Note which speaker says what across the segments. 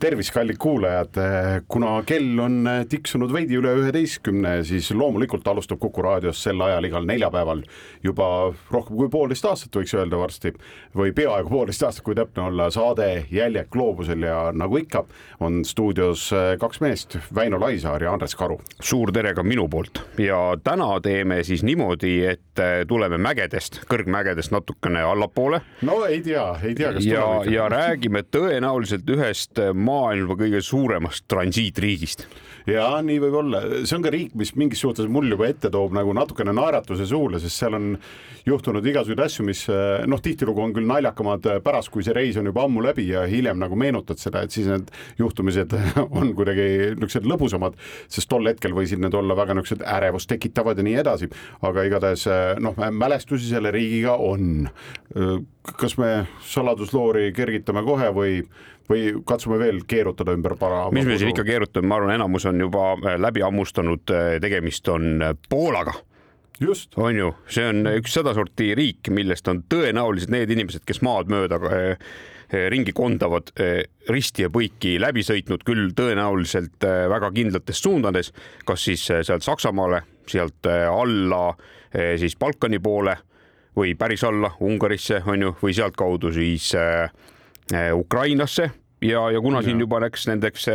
Speaker 1: tervist, kallid kuulajad, kuna kell on tiksunud veidi üle üheteistkümne, siis loomulikult alustab Kuku raadios sel ajal igal neljapäeval juba rohkem kui poolteist aastat, võiks öelda varsti, või peaaegu poolteist aastat, kui täpne olla, saade Jäljed gloobusel ja nagu ikka, on stuudios kaks meest, Väino Laisaar ja Andres Karu.
Speaker 2: suur tere ka minu poolt ja täna teeme siis niimoodi, et tuleme mägedest, kõrgmägedest natukene allapoole.
Speaker 1: no ei tea, ei tea, kas
Speaker 2: ja, ja räägime tõenäoliselt ühest maailma kõige suuremast transiitriigist.
Speaker 1: ja nii võib olla, see on ka riik, mis mingis suhtes mul juba ette toob nagu natukene naeratuse suule, sest seal on juhtunud igasuguseid asju, mis noh, tihtilugu on küll naljakamad pärast, kui see reis on juba ammu läbi ja hiljem nagu meenutad seda, et siis need juhtumised on kuidagi niisugused lõbusamad, sest tol hetkel võisid need olla väga niisugused ärevust tekitavad ja nii edasi, aga igatahes noh, mälestusi selle riigiga on. kas me saladusloori kergitame kohe või või katsume veel keerutada ümber para.
Speaker 2: mis me siin ikka keerutame, ma arvan, enamus on juba läbi hammustanud, tegemist on Poolaga
Speaker 1: just.
Speaker 2: on ju, see on üks sedasorti riik, millest on tõenäoliselt need inimesed, kes maad mööda ringi kondavad, risti ja põiki läbi sõitnud, küll tõenäoliselt väga kindlates suundades, kas siis sealt Saksamaale, sealt alla siis Balkani poole või päris alla Ungarisse, on ju, või sealtkaudu siis Ukrainasse ja, ja kuna siin juba läks nendeks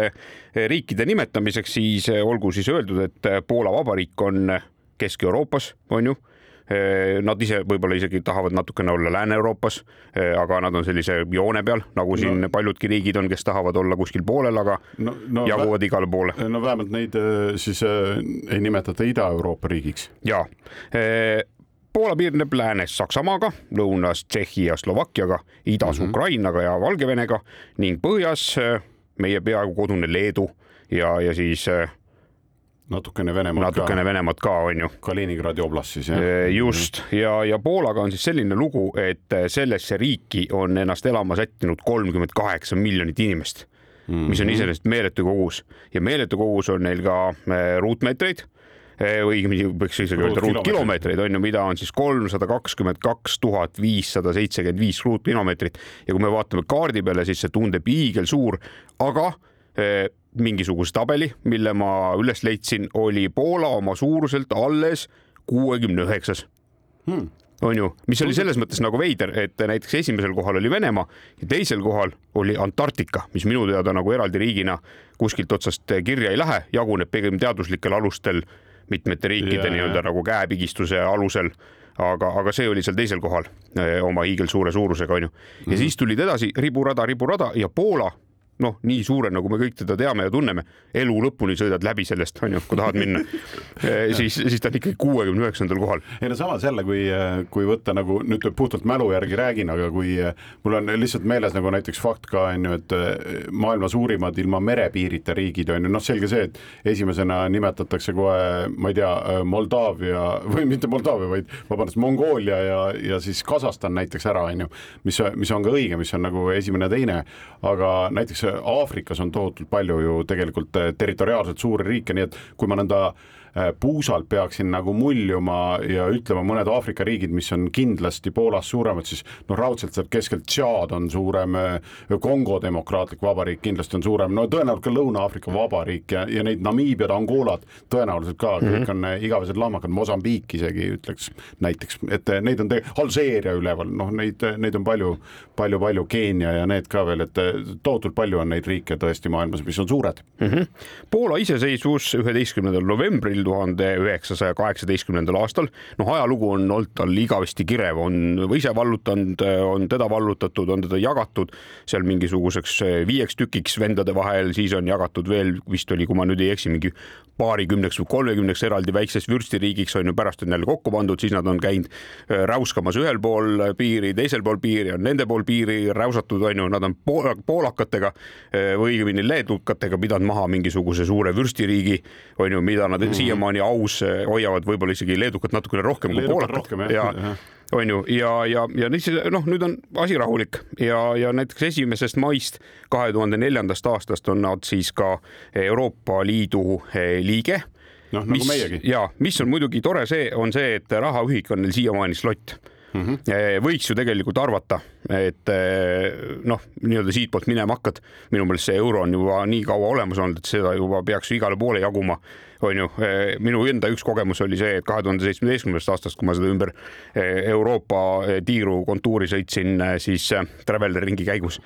Speaker 2: riikide nimetamiseks, siis olgu siis öeldud, et Poola Vabariik on Kesk-Euroopas, on ju. Nad ise võib-olla isegi tahavad natukene olla Lääne-Euroopas, aga nad on sellise joone peal, nagu siin no. paljudki riigid on, kes tahavad olla kuskil poolel, aga no, no, jaguvad igale poole.
Speaker 1: no vähemalt neid siis ei nimetata Ida-Euroopa riigiks.
Speaker 2: ja Poola piirneb läänes Saksamaaga, lõunas Tšehhi ja Slovakkiaga, idas mm -hmm. Ukrainaga ja Valgevenega ning põhjas meie peaaegu kodune Leedu ja, ja siis
Speaker 1: natukene Venemaad
Speaker 2: natukene ka. Venemaad ka, on ju.
Speaker 1: Kaliningradi oblast siis, jah?
Speaker 2: just, ja, ja Poolaga on siis selline lugu, et sellesse riiki on ennast elama sättinud kolmkümmend kaheksa miljonit inimest mm, -hmm. mis on iseenesest meeletu kogus ja meeletu kogus on neil ka ruutmeetreid õigemini võiks isegi öelda ruutkilomeetreid. on ju, mida on siis kolmsada kakskümmend kaks tuhat viissada seitsekümmend viis ruutkilomeetrit. Ja kui me vaatame kaardi peale, siis see tundub hiigelsuur, aga eh, mingisuguse tabeli, mille ma üles leidsin, oli Poola oma suuruselt alles kuuekümne üheksas. Hmm. On ju, mis oli selles mõttes nagu veider, et näiteks esimesel kohal oli Venemaa ja teisel kohal oli Antarktika, mis minu teada nagu eraldi riigina kuskilt otsast kirja ei lähe, jaguneb pigem teaduslikel alustel mitmete riikide nii-öelda nagu käepigistuse alusel. aga, aga see oli seal teisel kohal oma hiigelsuure suurusega onju ja mm -hmm. siis tulid edasi riburada, riburada ja Poola noh, nii suure, nagu me kõik teda teame ja tunneme, elu lõpuni sõidad läbi sellest, onju, kui tahad minna siis, siis ta on ikkagi kuuekümne üheksandal kohal.
Speaker 1: ei no samas jälle, kui, kui võtta nagu nüüd puhtalt mälu järgi räägin, aga kui mul on lihtsalt meeles nagu näiteks fakt ka onju, et maailma suurimad ilma merepiirita riigid onju, noh, selge see, et esimesena nimetatakse kohe, ma ei tea, Moldaavia või mitte Moldaavia, vaid vabandust, Mongoolia ja, ja siis Kasahstan näiteks ära onju, mis, mis on ka õige, mis on nagu esimene, teine, aga näiteks Aafrikas on tohutult palju ju tegelikult eh, territoriaalselt suuri riike, nii et kui ma nõnda Äh, puusalt peaksin nagu muljuma ja ütlema mõned Aafrika riigid, mis on kindlasti Poolast suuremad, siis noh, raudselt sealt keskelt Tšaad on suurem, äh, Kongo Demokraatlik Vabariik kindlasti on suurem, no tõenäoliselt ka Lõuna-Aafrika Vabariik ja, ja neid Namiibiad, Angolad tõenäoliselt ka mm, -hmm. kõik on äh, igavesed lahmakad, Mosambiik isegi ütleks näiteks, et neid on tegelikult, Alžeeria üleval, noh, neid, neid on palju, palju, palju, Keenia ja need ka veel, et tohutult palju on neid riike tõesti maailmas, mis on suured
Speaker 2: mm. -hmm. Poola iseseisvus üheteistkümnendal novembril tuhande üheksasaja kaheksateistkümnendal aastal. noh, ajalugu on olnud tal igavesti kirev, on ise vallutanud, on teda vallutatud, on teda jagatud seal mingisuguseks viieks tükiks vendade vahel, siis on jagatud veel vist oli, kui ma nüüd ei eksi, mingi paarikümneks või kolmekümneks eraldi väikseks vürstiriigiks on ju pärast on jälle kokku pandud, siis nad on käinud äh, räuskamas ühel pool piiri, teisel pool piiri on nende pool piiri räusatud, on ju, nad on poolakatega äh, või õigemini leedukatega pidanud maha mingisuguse suure vürstiriigi, on ju, mida nad mm -hmm. Siiamaani aus äh, hoiavad, võib-olla isegi leedukat natukene rohkem kui poolakad. ja, ja on ju, ja, ja, ja noh, nüüd on asi rahulik. Ja, ja näiteks esimesest maist kahe tuhande neljandast aastast on nad siis ka Euroopa Liidu eh, liige.
Speaker 1: Noh, nagu meiegi.
Speaker 2: ja mis on muidugi tore, see on see, et rahaühik on neil siiamaani slott. Mm. -hmm. võiks ju tegelikult arvata, et noh, nii-öelda siitpoolt minema hakkad. minu meelest see euro on juba nii kaua olemas olnud, et seda juba peaks ju igale poole jaguma on ju, minu enda üks kogemus oli see, et kahe tuhande seitsmeteistkümnendast aastast, kui ma seda ümber Euroopa tiiru kontuuri sõitsin, siis Traveleri ringi käigus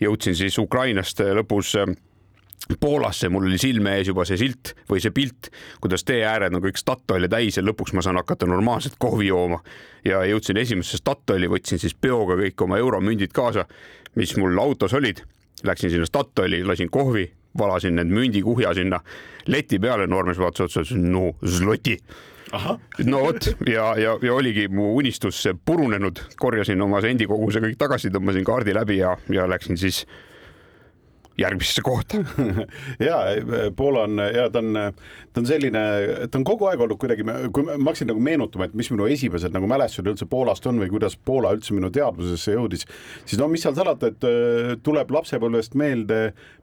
Speaker 2: jõudsin siis Ukrainast lõpus Poolasse, mul oli silme ees juba see silt või see pilt, kuidas tee ääred on kõik Statoili täis ja lõpuks ma saan hakata normaalselt kohvi jooma. ja jõudsin esimesse Statoili, võtsin siis peoga kõik oma euromündid kaasa, mis mul autos olid. Läksin sinna Statoili, lasin kohvi, valasin need mündikuhja sinna leti peale, noormees vaatas otsa, ütles no zloti. No vot ja, ja, ja oligi mu unistus purunenud, korjasin oma sendikoguse kõik tagasi, tõmbasin kaardi läbi ja, ja läksin siis järgmisesse kohta.
Speaker 1: Ja Poola on ja ta on, ta on selline, ta on kogu aeg olnud kuidagi, kui ma hakkasin nagu meenutama, et mis minu esimesed nagu mälestused üldse Poolast on või kuidas Poola üldse minu teadvusesse jõudis, siis no mis seal salata, et äh, tuleb lapsepõlvest meelde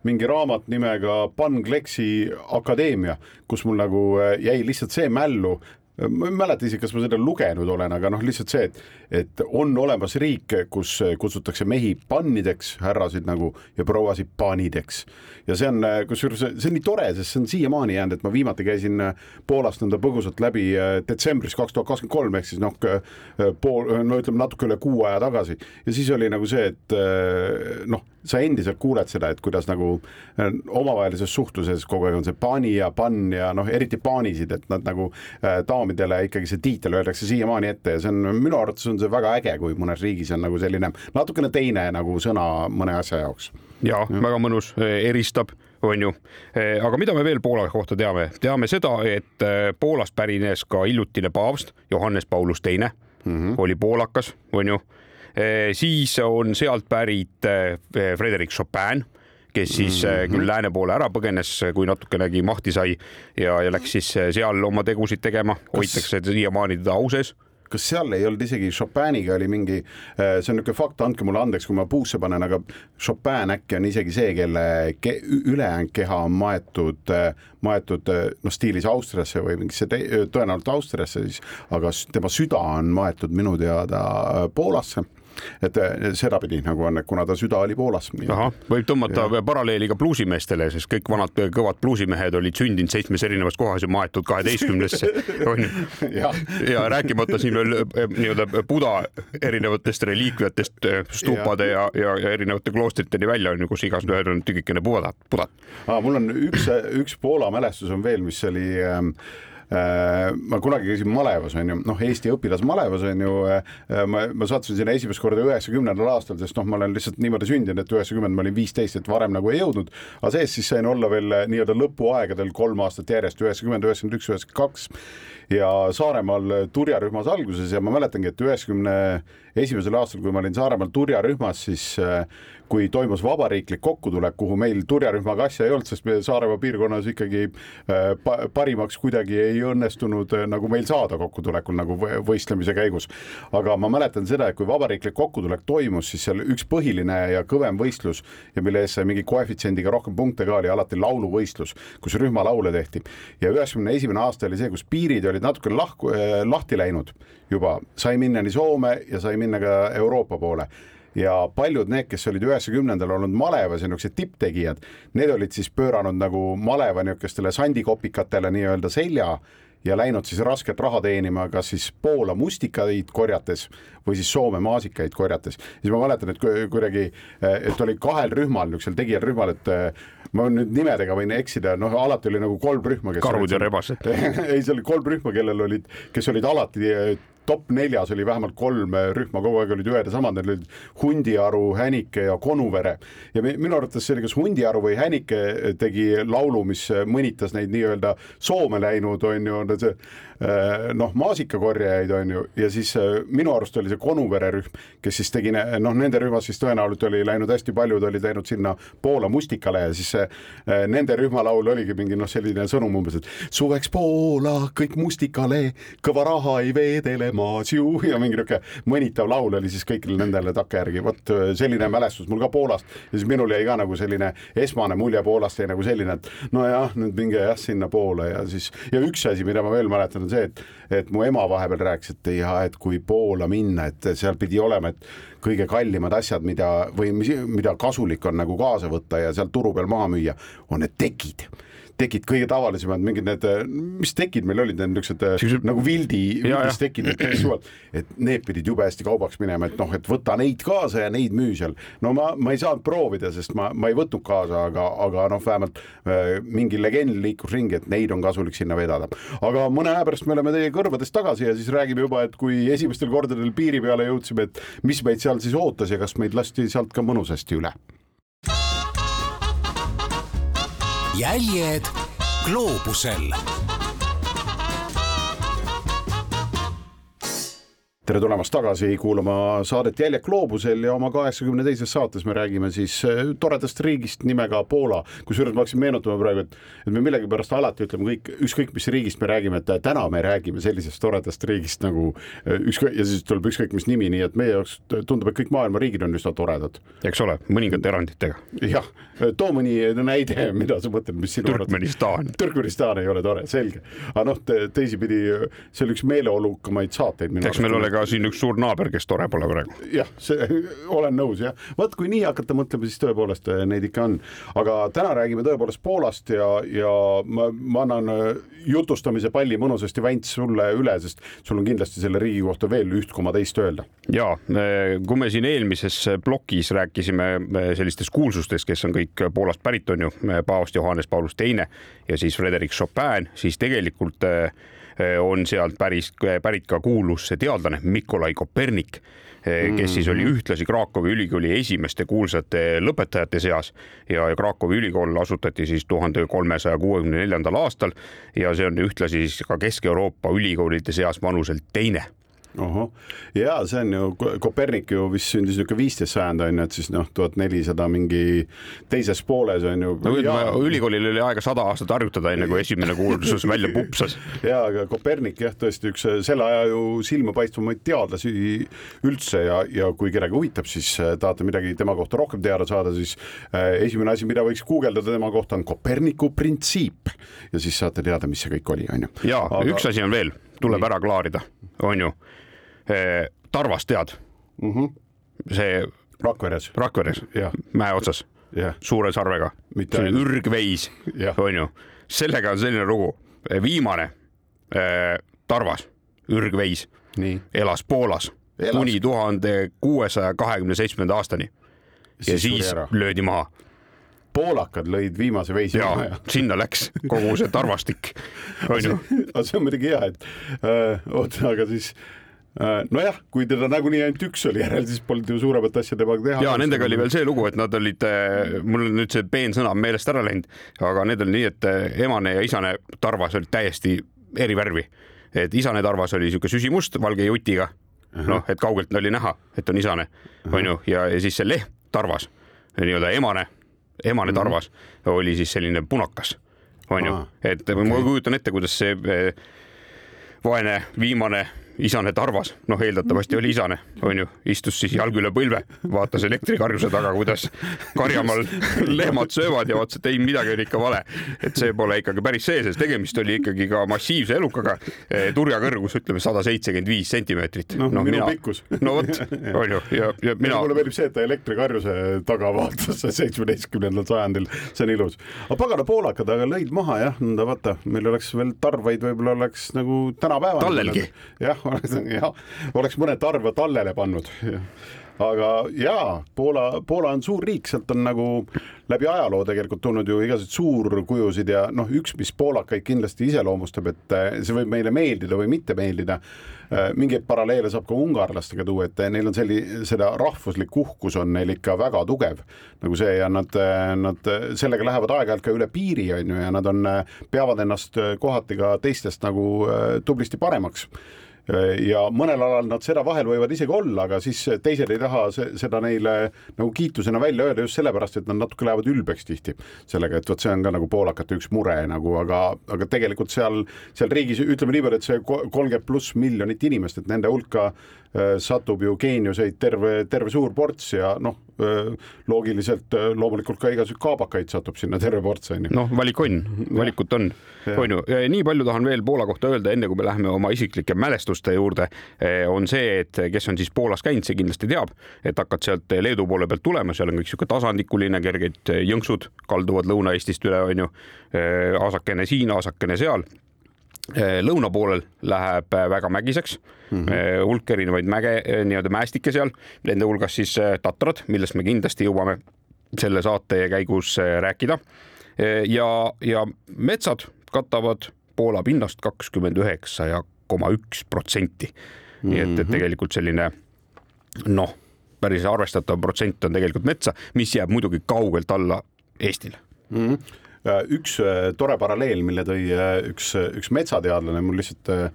Speaker 1: mingi raamat nimega Pan Kleksi Akadeemia, kus mul nagu äh, jäi lihtsalt see mällu, ma ei mäleta isegi, kas ma seda lugenud olen, aga noh, lihtsalt see, et, et on olemas riik, kus kutsutakse mehi pannideks, härrasid nagu ja prouasid panideks. ja see on, kusjuures see on nii tore, sest see on siiamaani jäänud, et ma viimati käisin Poolast nõnda põgusalt läbi äh, detsembris kaks tuhat kakskümmend kolm ehk siis noh, pool, no ütleme natuke üle kuu aja tagasi ja siis oli nagu see, et äh, noh, sa endiselt kuuled seda, et kuidas nagu äh, omavahelises suhtluses kogu aeg on see pani ja pann ja noh, eriti paanisid, et nad nagu daam daamidele ikkagi see tiitel öeldakse siiamaani ette ja see on minu arvates on see väga äge, kui mõnes riigis on nagu selline natukene teine nagu sõna mõne asja jaoks.
Speaker 2: ja, väga mõnus, eristab on ju. aga mida me veel Poola kohta teame, teame seda, et eh, Poolast pärines ka hiljutine paavst Johannes Paulus Teine mm, -hmm. oli poolakas, on ju. Siis on sealt pärit Frederic Chopin kes siis mm -hmm. küll lääne poole ära põgenes, kui natukenegi mahti sai ja, ja läks siis äh, seal oma tegusid tegema, hoitakse siiamaani teda au sees.
Speaker 1: kas seal ei olnud isegi Chopiniga oli mingi, see on niisugune fakt, andke mulle andeks, kui ma puusse panen, aga Chopin äkki on isegi see, kelle ke, ülejäänud keha on maetud, maetud noh, stiilis Austriasse või mingisse, tõenäoliselt Austriasse siis, aga tema süda on maetud minu teada Poolasse et sedapidi nagu on, kuna ta süda oli Poolas.
Speaker 2: võib tõmmata ja. paralleeli ka bluusimeestele, sest kõik vanad kõvad bluusimehed olid sündinud seitsmes erinevas kohas ja maetud kaheteistkümnesse, on ju. ja, ja rääkimata siin veel eh, nii-öelda Buda erinevatest reliikviatest, eh, stuupade ja, ja, ja erinevate kloostriteni välja on ju, kus igas ühel on tükikene Budat, Budat.
Speaker 1: mul on üks, üks Poola mälestus on veel, mis oli Äh, ma kunagi käisin malevas, on ju, noh, Eesti õpilasmalevas on ju, äh, ma, ma sattusin sinna esimest korda üheksakümnendal aastal, sest noh, ma olen lihtsalt niimoodi sündinud, et üheksakümmend ma olin viisteist, et varem nagu ei jõudnud, aga sees siis sain olla veel äh, nii-öelda lõpuaegadel kolm aastat järjest, üheksakümmend, üheksakümmend üks, üheksakümmend kaks ja Saaremaal turjarühmas alguses ja ma mäletangi, et üheksakümne esimesel aastal, kui ma olin Saaremaal turjarühmas, siis kui toimus vabariiklik kokkutulek, kuhu meil turjarühmaga asja ei olnud, sest me Saaremaa piirkonnas ikkagi parimaks kuidagi ei õnnestunud nagu meil saada kokkutulekul nagu võistlemise käigus. aga ma mäletan seda, et kui vabariiklik kokkutulek toimus, siis seal üks põhiline ja kõvem võistlus ja mille eest sai mingi koefitsiendiga rohkem punkte ka, oli alati lauluvõistlus, kus rühmalaule tehti. ja üheksakümne esimene aasta oli see, kus piirid olid natuke lahku, lahti läinud juba, sai minna nii Soome ja sai minna ka Euroopa poole. Ja paljud need, kes olid üheksakümnendal olnud malevas ja niisugused tipptegijad, need olid siis pööranud nagu maleva niisugustele sandikopikatele nii-öelda selja ja läinud siis rasket raha teenima, kas siis Poola mustikaid korjates või siis Soome maasikaid korjates. siis ma mäletan, et kuidagi, et oli kahel rühmal, niisugusel tegijal rühmal, et ma nüüd nimedega võin eksida, noh, alati oli nagu kolm rühma.
Speaker 2: karud ja rebased
Speaker 1: ei, seal oli kolm rühma, kellel olid, kes olid alati top neljas oli vähemalt kolm rühma, kogu aeg olid ühed ja samad, need olid Hundiaru, Hänike ja Konuvere. ja minu arvates see oli kas Hundiaru või Hänike tegi laulu, mis mõnitas neid nii-öelda Soome läinud, on ju, see noh, maasikakorjajaid on ju, ja siis minu arust oli see Konuvere rühm, kes siis tegi, noh, nende rühmas siis tõenäoliselt oli läinud hästi paljud olid läinud sinna Poola mustikale ja siis äh, nende rühmalaul oligi mingi noh, selline sõnum umbes, et suveks Poola kõik mustikale, kõva raha ei veedele Damasiu ja mingi niuke mõnitav laul oli siis kõigile nendele takkajärgi, vot äh, selline mälestus mul ka Poolast. Ja siis minul jäi ka nagu selline esmane mulje Poolast jäi nagu selline, et nojah, nüüd minge jah sinnapoole ja siis ja üks asi, mida ma veel mäletan, on see, et, et mu ema vahepeal rääkis, et ja et kui Poola minna, et seal pidi olema, et kõige kallimad asjad, mida või mis, mida kasulik on nagu kaasa võtta ja sealt turu peal maha müüa, on need tekid tekid kõige tavalisemad, mingid need, mis tekid meil olid, need niisugused nagu vildi, vildist tekid, need täiesti suvalt, et need pidid jube hästi kaubaks minema, et noh, et võta neid kaasa ja neid müü seal. no ma, ma ei saanud proovida, sest ma, ma ei võtnud kaasa, aga, aga noh, vähemalt äh, mingi legend liikus ringi, et neid on kasulik sinna vedada. aga mõne aja pärast me oleme teie kõrvades tagasi ja siis räägime juba, et kui esimestel kordadel piiri peale jõudsime, et mis meid seal siis ootas ja kas meid lasti sealt ka mõnusasti üle
Speaker 3: jäljed gloobusel
Speaker 1: tere tulemast tagasi kuulama saadet Jäljed gloobusel ja oma kaheksakümne teises saates me räägime siis äh, toredast riigist nimega Poola. kusjuures ma hakkasin meenutama praegu, et, et me millegipärast alati ütleme kõik, ükskõik mis riigist me räägime, et täna me räägime sellisest toredast riigist nagu äh, ükskõik ja siis tuleb ükskõik mis nimi, nii et meie jaoks tundub, et kõik maailma riigid on üsna toredad.
Speaker 2: eks ole, mõningate eranditega.
Speaker 1: jah, too mõni näide, mida sa mõtled, mis sinu
Speaker 2: Türkmenistan.
Speaker 1: Türkmenistan ei ole tore, selge. aga noh te,, teisipidi see oli üks meeleolukamaid saateid.
Speaker 2: eks meil ka siin üks suur naaber, kes tore pole praegu.
Speaker 1: jah, see, olen nõus jah, vot kui nii hakata mõtlema, siis tõepoolest eh, neid ikka on, aga täna räägime tõepoolest Poolast ja, ja ma, ma annan eh, jutustamise palli mõnusasti Vänts sulle üle, sest sul on kindlasti selle riigi kohta veel üht koma teist öelda.
Speaker 2: ja kui me siin eelmises plokis rääkisime eh, sellistest kuulsustest, kes on kõik Poolast pärit, on ju, paavst Johannes Paulus teine ja siis Frederic Chopin, siis tegelikult Eh, on sealt päris, pärit ka kuulus teadlane Mikolai Kopernik kes siis oli mhm. ühtlasi Krakowi ülikooli esimeste kuulsate lõpetajate seas ja Krakowi ülikool asutati siis tuhande kolmesaja kuuekümne neljandal aastal ja see on ühtlasi siis ka Kesk-Euroopa ülikoolide seas vanuselt teine
Speaker 1: ohoh, ja see on ju, Kopernik ju vist sündis niisugune viisteist sajand on ju, et siis noh, tuhat nelisada mingi teises pooles on ju.
Speaker 2: no ja... ülikoolil oli aega sada aastat harjutada, enne kui esimene kuulsus välja pupsas.
Speaker 1: ja, aga Kopernik jah, tõesti üks selle aja ju silmapaistvamaid teadlasi üldse ja, ja kui kedagi huvitab, siis äh, tahate midagi tema kohta rohkem teada saada, siis äh, esimene asi, mida võiks guugeldada tema kohta, on Koperniku printsiip ja siis saate teada, mis see kõik oli, on ju.
Speaker 2: ja aga... üks asi on veel, tuleb Nii. ära klaarida, on ju Eh, Tarvas tead
Speaker 1: mm? -hmm.
Speaker 2: see.
Speaker 1: Rakveres.
Speaker 2: Rakveres, mäe otsas, suure sarvega, see on ürgveis, onju. sellega on selline lugu, viimane eh, Tarvas, ürgveis, elas Poolas elas. kuni tuhande kuuesaja kahekümne seitsmenda aastani. ja siis löödi maha
Speaker 1: poolakad lõid viimase veisi
Speaker 2: maha ja sinna läks kogu see tarvastik, onju.
Speaker 1: aga see on muidugi hea, et äh, oota, aga siis Äh, nojah, kui teda nagunii ainult üks oli järel, siis polnud ju suuremat asja temaga teha.
Speaker 2: ja nendega oli veel see lugu, et nad olid, äh, mul on nüüd see peensõna meelest ära läinud, aga need oli nii, et emane ja isane tarvas olid täiesti eri värvi. et isane tarvas oli niisugune süsimust valge jutiga, noh, et kaugelt oli näha, et on isane, onju, ja, ja siis see lehm tarvas, nii-öelda emane, emane mhm. tarvas -hmm. oli siis selline punakas, onju, et okay. ma kujutan ette, kuidas see vaene viimane isane Tarvas, noh, eeldatavasti oli isane, onju, istus siis jalg üle põlve, vaatas elektrikarjuse taga, kuidas karjamaal lehmad söövad ja vaatas, et ei, midagi on ikka vale. et see pole ikkagi päris see, sest tegemist oli ikkagi ka massiivse elukaga. Eh, turja kõrgus ütleme sada seitsekümmend viis sentimeetrit.
Speaker 1: noh no, minu mina, pikkus.
Speaker 2: no vot, onju, ja, ja mina.
Speaker 1: mulle meeldib see, et ta elektrikarjuse taga vaatas seitsmeteistkümnendal sajandil, see on ilus. aga pagana poolakad aga lõid maha jah, vaata, meil oleks veel tarvaid, võib-olla oleks nagu tänapäeval.
Speaker 2: tallelgi.
Speaker 1: jah, oleks mõne tarva tallele pannud. aga jaa, Poola, Poola on suur riik, sealt on nagu läbi ajaloo tegelikult tulnud ju igasuguseid suurkujusid ja noh, üks, mis poolakaid kindlasti iseloomustab, et eh, see võib meile meeldida või mitte meeldida. Eh, mingeid paralleele saab ka ungarlastega tuua, et eh, neil on selli-, seda rahvuslik uhkus on neil ikka väga tugev nagu see ja nad, nad sellega lähevad aeg-ajalt ka üle piiri, on ju, ja nad on, peavad ennast kohati ka teistest nagu tublisti paremaks ja mõnel alal nad seda vahel võivad isegi olla, aga siis teised ei taha se seda neile nagu kiitusena välja öelda just sellepärast, et nad natuke lähevad ülbeks tihti sellega, et vot see on ka nagu poolakate üks mure nagu, aga, aga tegelikult seal, seal riigis ütleme niimoodi, et see kolmkümmend pluss miljonit inimest, et nende hulka äh, satub ju geeniuseid terve, terve suur ports ja noh, loogiliselt loomulikult ka igasugu kaabakaid satub sinna terve ports onju.
Speaker 2: noh, valik on, valikut on, onju. nii palju tahan veel Poola kohta öelda, enne kui me läheme oma isiklike mälestuste juurde, on see, et kes on siis Poolas käinud, see kindlasti teab, et hakkad sealt Leedu poole pealt tulema, seal on kõik sihuke tasandikuline, kerged jõnksud kalduvad Lõuna-Eestist üle, onju. asakene siin, asakene seal lõuna poolel läheb väga mägiseks mm -hmm., hulk erinevaid mäge, nii-öelda mäestike seal, nende hulgas siis Tatrad, millest me kindlasti jõuame selle saate käigus rääkida. ja, ja metsad katavad Poola pinnast kakskümmend üheksa ja koma üks protsenti. nii et, et mhm. tegelikult selline noh, päris arvestatav protsent on tegelikult metsa, mis jääb muidugi kaugelt alla Eestile
Speaker 1: mm. -hmm üks tore paralleel, mille tõi üks, üks metsateadlane mul lihtsalt Äh,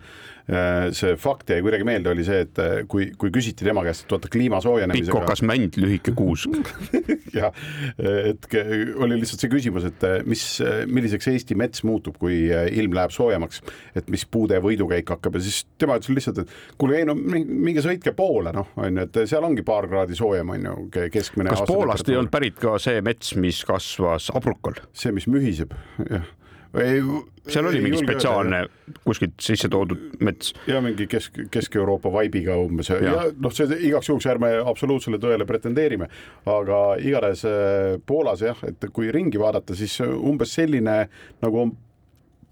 Speaker 1: see fakt jäi kuidagi meelde, oli see, et äh, kui, kui küsiti tema käest, et vaata kliima soojenemisega.
Speaker 2: pikkokas mänd, lühike kuusk
Speaker 1: jah, et oli lihtsalt see küsimus, et äh, mis, milliseks Eesti mets muutub, kui ilm läheb soojemaks, et mis puude võidukäik hakkab ja siis tema ütles lihtsalt, et kuule, ei no minge sõitke poole, noh, on ju, et seal ongi paar kraadi soojem, on ju, keskmine.
Speaker 2: kas Poolast ei olnud pärit ka see mets, mis kasvas abrukal?
Speaker 1: see, mis mühiseb, jah
Speaker 2: seal oli mingi spetsiaalne kuskilt sisse toodud mets.
Speaker 1: ja mingi kesk, Kesk-Euroopa vaibiga umbes. Ja, ja noh, see igaks juhuks ärme absoluutsele tõele pretendeerime, aga igatahes äh, Poolas jah, et kui ringi vaadata, siis umbes selline nagu on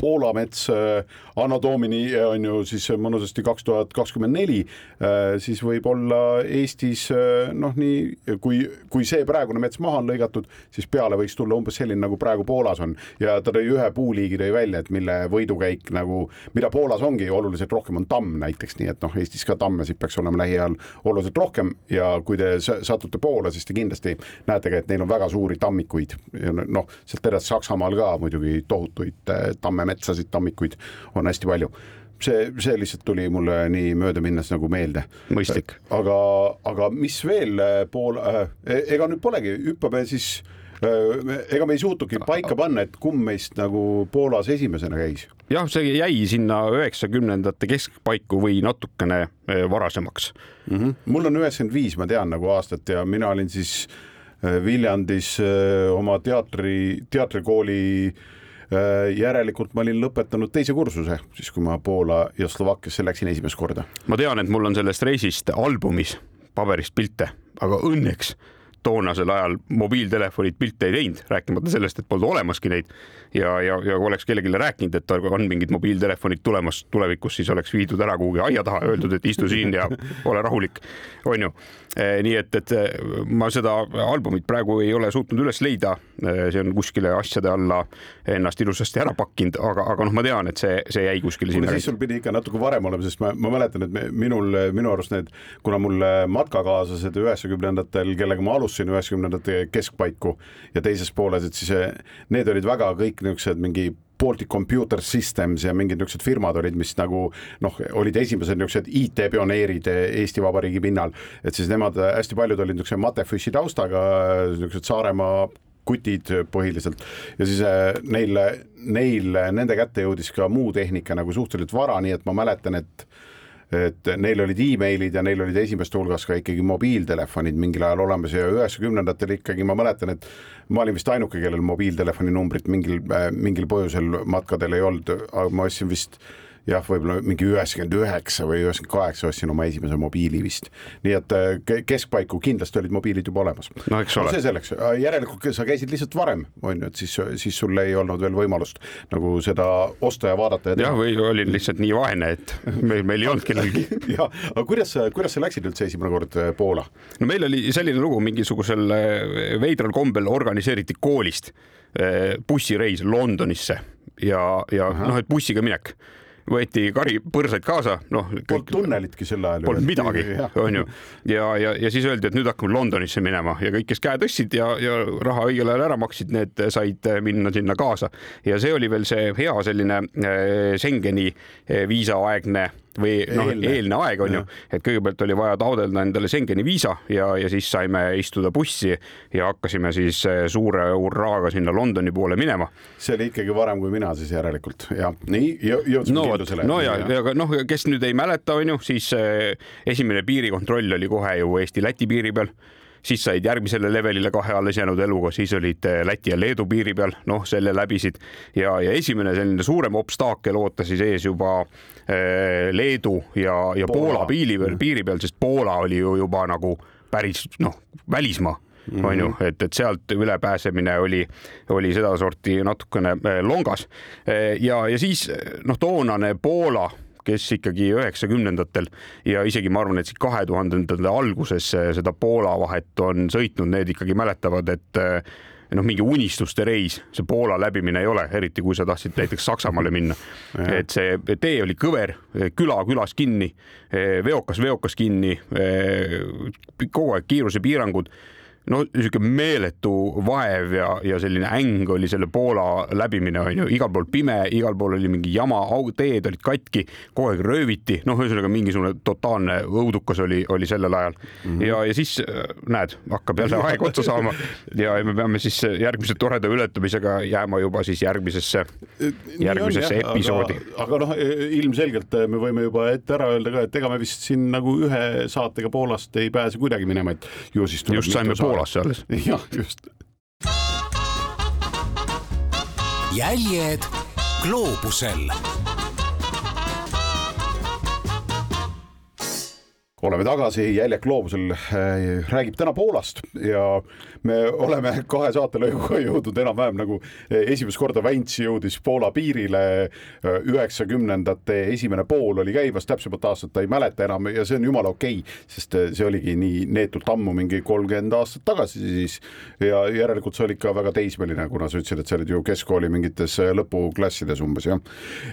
Speaker 1: Poola mets äh, Anno Domini äh, on ju siis mõnusasti kaks tuhat kakskümmend neli, äh, siis võib-olla Eestis noh, nii kui, kui see praegune mets maha on lõigatud, siis peale võiks tulla umbes selline, nagu praegu Poolas on. Ja ta tõi ühe puuliigi tõi välja, et mille võidukäik nagu, mida Poolas ongi oluliselt rohkem, on tamm näiteks, nii et noh, Eestis ka tammesid peaks olema lähiajal oluliselt rohkem. Ja kui te satute Poola, siis te kindlasti näete ka, et neil on väga suuri tammikuid. Ja noh, sealt edasi Saksamaal ka muidugi tohutuid tamme metsasid, tammikuid on hästi palju see, see lihtsalt tuli mulle nii möödaminnes nagu meelde.
Speaker 2: mõistlik.
Speaker 1: aga, aga mis veel pool äh,, ega nüüd polegi, hüppame siis äh, ega me ei suutnudki paika panna, et kumb meist nagu Poolas esimesena käis.
Speaker 2: jah, see jäi sinna üheksakümnendate keskpaiku või natukene äh, varasemaks
Speaker 1: mm. -hmm. mul on üheksakümmend viis, ma tean nagu aastat ja mina olin siis äh, Viljandis oma teatri, teatrikooli äh, Äh, järelikult ma olin lõpetanud teise kursuse, siis kui ma Poola ja Slovakkiasse läksin esimest korda.
Speaker 2: ma tean, et mul on sellest reisist albumis paberist pilte, aga õnneks toonasel ajal mobiiltelefonid pilte ei teinud, rääkimata sellest, et polnud olemaski neid ja, ja, ja kui oleks kellelegi rääkinud, et on mingid mobiiltelefonid tulemas tulevikus, siis oleks viidud ära kuhugi aia taha, öeldud, et istu siin ja ole rahulik, onju. Eh, nii et, et eh, ma seda albumit praegu ei ole suutnud üles leida. Eh, see on kuskile asjade alla ennast ilusasti ära pakkinud, aga, aga noh, ma tean, et see, see jäi kuskile sinna.
Speaker 1: siis sul pidi ikka natuke varem olema, sest ma, ma mäletan, et me, minul, minu arust need, kuna mul matkakaaslased üheksakümnendatel, kellega ma alustasin üheksakümnendate keskpaiku ja teises pooles, et siis need olid väga kõik niisugused mingi Baltic Computer Systems ja mingid niisugused firmad olid, mis nagu noh, olid esimesed niisugused IT-pioneerid Eesti Vabariigi pinnal, et siis nemad hästi paljud olid niisuguse Matefysi taustaga, niisugused Saaremaa kutid põhiliselt. Ja siis äh, neil, neil, nende kätte jõudis ka muu tehnika nagu suhteliselt vara, nii et ma mäletan, et et neil olid emailid ja neil olid esimeste hulgas ka ikkagi mobiiltelefonid mingil ajal olemas ja üheksakümnendatel ikkagi ma mäletan, et ma olin vist ainuke, kellel mobiiltelefoni numbrit mingil, mingil põhjusel matkadel ei olnud, aga ma ostsin vist jah, võib-olla mingi üheksakümmend üheksa või üheksakümmend kaheksa ostsin oma esimese mobiili vist. nii et äh, keskpaiku kindlasti olid mobiilid juba olemas.
Speaker 2: no eks ole no,.
Speaker 1: see selleks, äh, järelikult sa käisid lihtsalt varem, on ju, et siis, siis sul ei olnud veel võimalust nagu seda osta ja vaadata
Speaker 2: jah, või olin lihtsalt nii vaene, et meil, meil ei olnud kellelgi
Speaker 1: jah, aga kuidas kuidas sa läksid üldse esimene kord äh, Poola?
Speaker 2: no meil oli selline lugu, mingisugusel veidral kombel organiseeriti koolist bussireis Londonisse ja, ja noh, et bussiga minek võeti kari põrsaid kaasa, noh.
Speaker 1: Polnud tunnelitki sel ajal.
Speaker 2: Polnud midagi, onju. ja, ja, ja siis öeldi, et nüüd hakkame Londonisse minema ja kõik, kes käe tõstsid ja, ja raha õigel ajal ära maksid, need said minna sinna kaasa. ja see oli veel see hea selline äh, Schengeni äh, viisaaegne või noh,
Speaker 1: Eelne.
Speaker 2: aeg on ju, et kõigepealt oli vaja taotleda endale Schengeni viisa ja, ja siis saime istuda bussi ja hakkasime siis eh, suure hurraaga sinna Londoni poole minema.
Speaker 1: see oli ikkagi varem kui mina siis järelikult. Ja nii jõ- jõudsime
Speaker 2: no
Speaker 1: kindlusele.
Speaker 2: no ja, ja aga noh, kes nüüd ei mäleta, on ju, siis eh, esimene piirikontroll oli kohe ju Eesti-Läti piiri peal. Siis said järgmisele levelile kahe alles jäänud eluga, siis olid eh, Läti ja Leedu piiri peal, noh, selle läbisid. Ja, ja esimene selline suurem obstaakel ootas siis ees juba eh, Leedu ja, ja Poola,
Speaker 1: Poola.
Speaker 2: Piiri peal, piiri peal, sest Poola oli ju juba nagu päris noh, välismaa Mm -hmm. on ju, et, et sealt üle pääsemine oli, oli sedasorti natukene eh, longas ja, ja siis noh, toonane Poola kes ikkagi üheksakümnendatel ja isegi ma arvan, et siit kahe tuhandendate alguses seda Poola vahet on sõitnud, need ikkagi mäletavad, et noh, mingi unistuste reis, see Poola läbimine ei ole, eriti kui sa tahtsid näiteks Saksamaale minna. et see tee oli kõver, küla külas kinni, veokas veokas kinni, kogu aeg kiirusepiirangud no niisugune meeletu vaev ja, ja selline äng oli selle Poola läbimine onju, igal pool pime, igal pool oli mingi jama, teed olid katki, kogu aeg rööviti, noh, ühesõnaga mingisugune totaalne õudukas oli, oli sellel ajal mm. -hmm. ja, ja siis näed, hakkab jälle aeg otsa saama ja me peame siis järgmise toreda ületamisega jääma juba siis järgmisesse, järgmisesse
Speaker 1: on,
Speaker 2: episoodi.
Speaker 1: aga, aga noh, ilmselgelt me võime juba ette ära öelda ka, et ega me vist siin nagu ühe saatega Poolast ei pääse kuidagi minema, et ju siis tuleb
Speaker 2: just saime Poolasse alles.
Speaker 1: jah, just.
Speaker 3: jäljed gloobusel
Speaker 1: oleme tagasi, Jäljak gloobusel räägib täna Poolast ja me oleme kahe saatelõiguga jõudnud enam-vähem nagu esimest korda Vents jõudis Poola piirile. üheksakümnendate esimene pool oli käimas, täpsemat aastat ta ei mäleta enam ja see on jumala okei okay,, sest see oligi nii neetult ammu, mingi kolmkümmend aastat tagasi siis. ja järelikult sa olid ka väga teismeline, kuna sa ütlesid, et sa olid ju keskkooli mingites lõpuklassides umbes jah.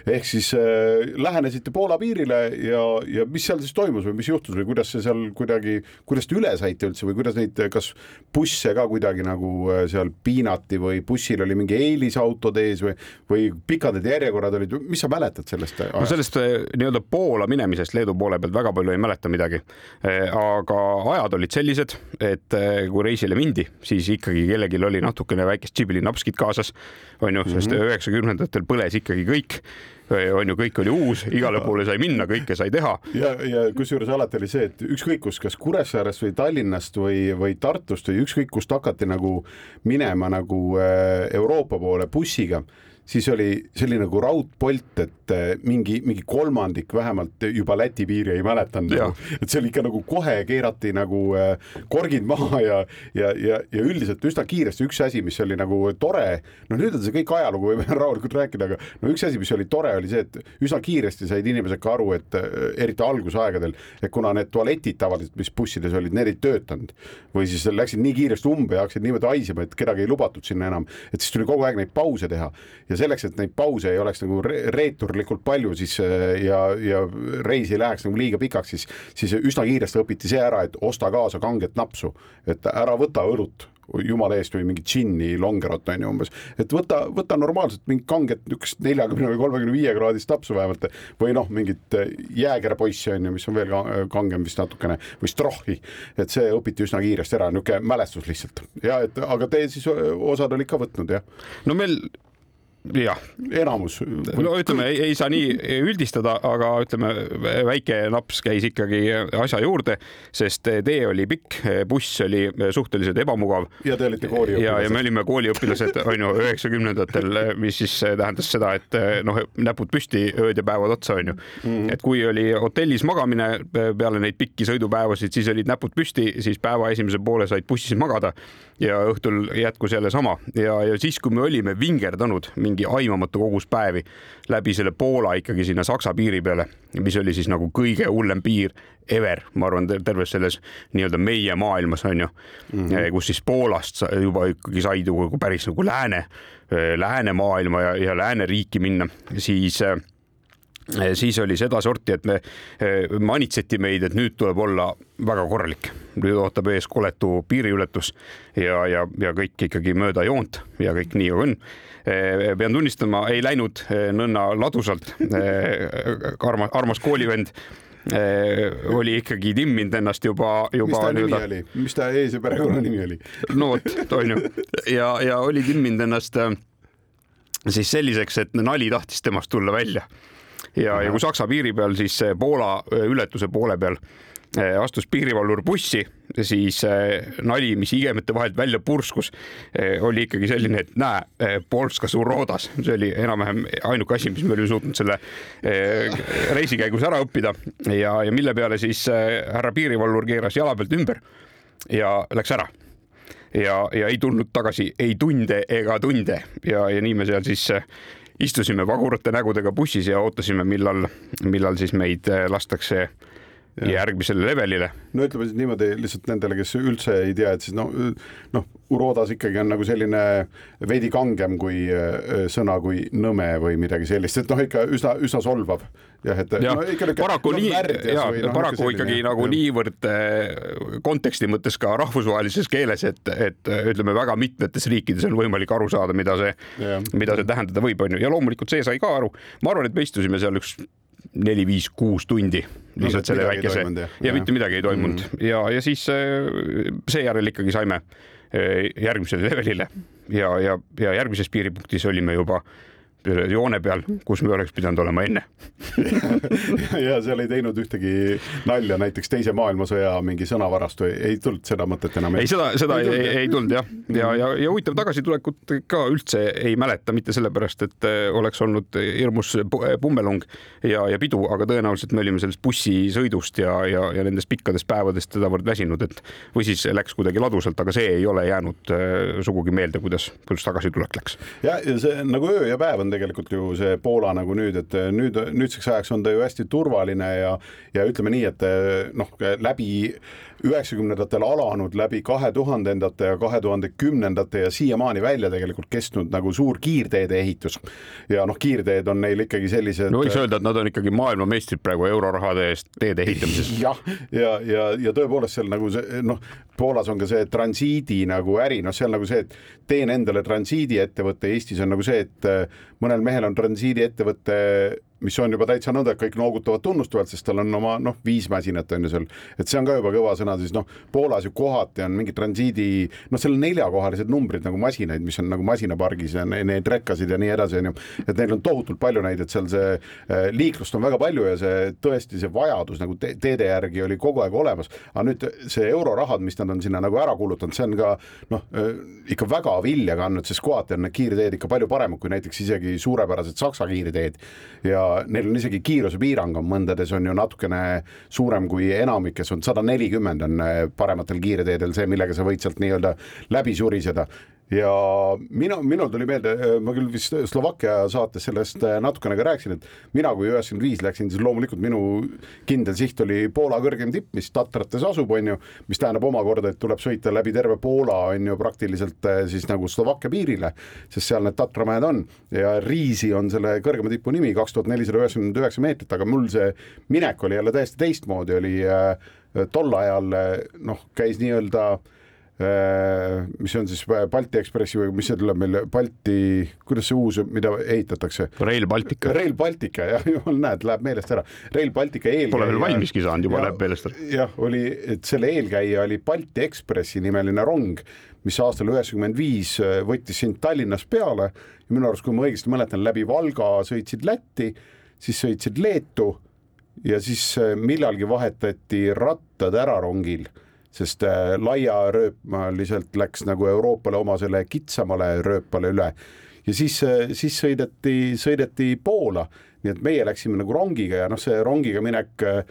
Speaker 1: ehk siis äh, lähenesite Poola piirile ja, ja mis seal siis toimus või mis juhtus? või kuidas see seal kuidagi, kuidas te üle saite üldse või kuidas neid, kas busse ka kuidagi nagu seal piinati või bussil oli mingi eelisautod ees või, või pikad need järjekorrad olid, mis sa mäletad sellest?
Speaker 2: no sellest nii-öelda Poola minemisest Leedu poole pealt väga palju ei mäleta midagi. aga ajad olid sellised, et kui reisile mindi, siis ikkagi kellelgi oli natukene väikest džibilinapskit kaasas, on ju, sest üheksakümnendatel põles ikkagi kõik on ju, kõik oli uus, igale poole sai minna, kõike sai teha.
Speaker 1: ja, ja kusjuures alati oli see, et ükskõik kus, kas Kuressaarest või Tallinnast või, või Tartust või ükskõik kust hakati nagu minema nagu Euroopa poole bussiga siis oli selline nagu raudpolt, et mingi, mingi kolmandik vähemalt juba Läti piiri ei mäletanud nagu., et see oli ikka nagu kohe keerati nagu korgid maha ja, ja, ja, ja üldiselt üsna kiiresti üks asi, mis oli nagu tore, no nüüd on see kõik ajalugu, võime rahulikult rääkida, aga no üks asi, mis oli tore, oli see, et üsna kiiresti said inimesed ka aru, et eriti algusaegadel, et kuna need tualetid tavaliselt, mis bussides olid, need ei töötanud või siis läksid nii kiiresti umbe ja hakkasid niimoodi haisema, et kedagi ei lubatud sinna enam, et siis tuli kogu aeg neid pause teha ja selleks, et neid pause ei oleks nagu re reeturlikult palju, siis ja, ja reis ei läheks nagu liiga pikaks, siis, siis üsna kiiresti õpiti see ära, et osta kaasa kanget napsu, et ära võta õlut jumala eest või mingit džinni, longerot on ju umbes, et võta, võta normaalselt mingit kanget niisugust neljakümne või kolmekümne viie kraadist napsu vähemalt või noh, mingit jäägerpoissi on ju, mis on veel kangem vist natukene või strohhi, et see õpiti üsna kiiresti ära, niisugune mälestus lihtsalt. Ja et aga te siis osad olid ka võtnud jah?
Speaker 2: no meil jah,
Speaker 1: enamus.
Speaker 2: no ütleme, ei saa nii üldistada, aga ütleme, väike naps käis ikkagi asja juurde, sest tee oli pikk, buss oli suhteliselt ebamugav.
Speaker 1: ja te olite kooliõpilased.
Speaker 2: ja, ja me olime kooliõpilased, on ju, üheksakümnendatel, mis siis tähendas seda, et noh, näpud püsti, ööd ja päevad otsa, on ju mm. -hmm. et kui oli hotellis magamine peale neid pikki sõidupäevasid, siis olid näpud püsti, siis päeva esimese poole said bussis magada ja õhtul jätkus jälle sama. Ja, ja siis, kui me olime vingerdanud mingi aimamatu kogus päevi läbi selle Poola ikkagi sinna Saksa piiri peale, mis oli siis nagu kõige hullem piir ever, ma arvan, terves selles nii-öelda meie maailmas on ju. Mm, -hmm. kus siis Poolast juba ikkagi said ju päris nagu lääne, läänemaailma ja, ja lääneriiki minna, siis siis oli sedasorti, et me manitseti meid, et nüüd tuleb olla väga korralik. nüüd ootab ees koletu piiriületus ja, ja, ja kõik ikkagi mööda joont ja kõik nii on. pean tunnistama, ei läinud nõnna ladusalt. armas, armas koolivend oli ikkagi timminud ennast juba, juba.
Speaker 1: mis ta nimi oli, mis ta ees- ja perekonnanimi oli?
Speaker 2: no vot, onju ja, ja oli timminud ennast siis selliseks, et nali tahtis temast tulla välja ja, ja kui Saksa piiri peal siis Poola ületuse poole peal astus piirivalvur bussi, siis nali, mis igemete vahelt välja purskus, oli ikkagi selline, et näe, Polska Surodas, see oli enam-vähem ainuke asi, mis me olime suutnud selle reisi käigus ära õppida. Ja, ja mille peale siis härra piirivalvur keeras jala pealt ümber ja läks ära. Ja, ja ei tulnud tagasi ei tunde ega tunde. Ja, ja nii me seal siis istusime vagurate nägudega bussis ja ootasime, millal, millal siis meid äh, lastakse ja. järgmisele levelile.
Speaker 1: no ütleme siis niimoodi lihtsalt nendele, kes üldse ei tea, et siis noh, noh, Urodas ikkagi on nagu selline veidi kangem kui äh, sõna kui nõme või midagi sellist, et noh, ikka üsna, üsna solvav.
Speaker 2: Jah, et ja, no, ikka, paraku nii, ja no, paraku selline, ikkagi nagu jah. niivõrd äh, konteksti mõttes ka rahvusvahelises keeles, et, et ütleme, väga mitmetes riikides on võimalik aru saada, mida see, mida see tähendada võib, onju, ja loomulikult see sai ka aru. ma arvan, et me istusime seal üks neli-viis-kuus tundi lihtsalt no, selle väikese ja, ja mitte midagi ei toimunud. Mm. ja, ja siis äh, seejärel ikkagi saime äh, järgmisele levelile. Ja, ja, ja järgmises piiripunktis olime juba joone peal, kus me oleks pidanud olema enne
Speaker 1: ja seal ei teinud ühtegi nalja näiteks Teise maailmasõja mingi sõnavarastu, ei tulnud seda mõtet enam?
Speaker 2: ei, seda, seda ei, ei, ei tulnud jah, ja, ja, ja huvitav tagasitulekut ka üldse ei mäleta, mitte sellepärast, et äh, oleks olnud hirmus pummelung ja, ja pidu, aga tõenäoliselt me olime sellest bussisõidust ja, ja, ja nendest pikkadest päevadest sedavõrd väsinud, et või siis läks kuidagi ladusalt, aga see ei ole jäänud äh, sugugi meelde, kuidas, kuidas tagasitulek läks.
Speaker 1: ja, ja see nagu öö ja päev on tegelikult ju see Poola nagu nüüd, et nüüd, nüüdseks ajaks on ta ju hästi turvaline ja, ja ütleme nii, et noh, läbi üheksakümnendatel alanud läbi kahe tuhandendate ja kahe tuhande kümnendate ja siiamaani välja tegelikult kestnud nagu suur kiirteede ehitus. ja noh, kiirteed on neil ikkagi sellised.
Speaker 2: no võiks öelda, et nad on ikkagi maailmameistrid praegu eurorahade eest teede ehitamises.
Speaker 1: jah, ja, ja, ja, ja tõepoolest seal nagu see noh, Poolas on ka see transiidi nagu äri, noh, seal nagu see, et teen endale transiidiettevõtte, Eestis on nagu see, et mõnel mehel on transiidiettevõte mis on juba täitsa nõnda, et kõik noogutavad tunnustavalt, sest tal on oma noh, viis masinat on ju seal, et see on ka juba kõva sõna, siis noh, Poolas ju kohati on mingi transiidi, noh, seal on neljakohalised numbrid nagu masinaid, mis on nagu masinapargis ja neid rekkasid ja nii edasi, on ju. et neil on tohutult palju neid, et seal see äh, liiklust on väga palju ja see tõesti see vajadus nagu te teede järgi oli kogu aeg olemas. aga nüüd see eurorahad, mis nad on sinna nagu ära kulutanud, see on ka noh, äh, ikka väga vilja kandnud, sest kohati on need kiirteed ikka palju paremad kui näiteks isegi suurepärased Saksa kiirteed ja neil on isegi kiirusepiirang on mõndades on ju natukene suurem kui enamikes on sada nelikümmend on eh, parematel kiirteedel see, millega sa võid sealt nii-öelda läbi suriseda ja mina, minul tuli meelde, ma küll vist Slovakkia saates sellest äh, natukene ka rääkisin, et mina, kui üheksakümmend viis läksin, siis loomulikult minu kindel siht oli Poola kõrgem tipp, mis Tatrates asub, on ju, mis tähendab omakorda, et tuleb sõita läbi terve Poola, on ju, praktiliselt äh, siis nagu Slovakkia piirile, sest seal need Tatramäed on. Ja Riisi on selle kõrgema tipu nimi, kaks tuhat nelisada üheksakümmend üheksa meetrit, aga mul see minek oli jälle täiesti teistmoodi, oli äh, tol ajal noh, käis nii-öelda äh, mis on siis Balti Ekspressi või mis see tuleb meil, Balti, kuidas see uus, mida ehitatakse?
Speaker 2: Rail Baltica.
Speaker 1: Rail Baltica jah, jumal näed, läheb meelest ära. Rail Baltica eelkäija.
Speaker 2: Pole veel valmiski saanud, juba ja, läheb meelest ära.
Speaker 1: jah, oli, et selle eelkäija oli Balti Ekspressi nimeline rong, mis aastal üheksakümmend viis äh, võttis sind Tallinnas peale ja minu arust, kui ma õigesti mäletan, läbi Valga sõitsid Lätti, siis sõitsid Leetu ja siis äh, millalgi vahetati rattad ära rongil sest äh, laiarööpmaliselt läks nagu Euroopale omasele kitsamale rööpale üle ja siis, äh, siis sõideti, sõideti Poola, nii et meie läksime nagu rongiga ja noh, see rongiga minek äh,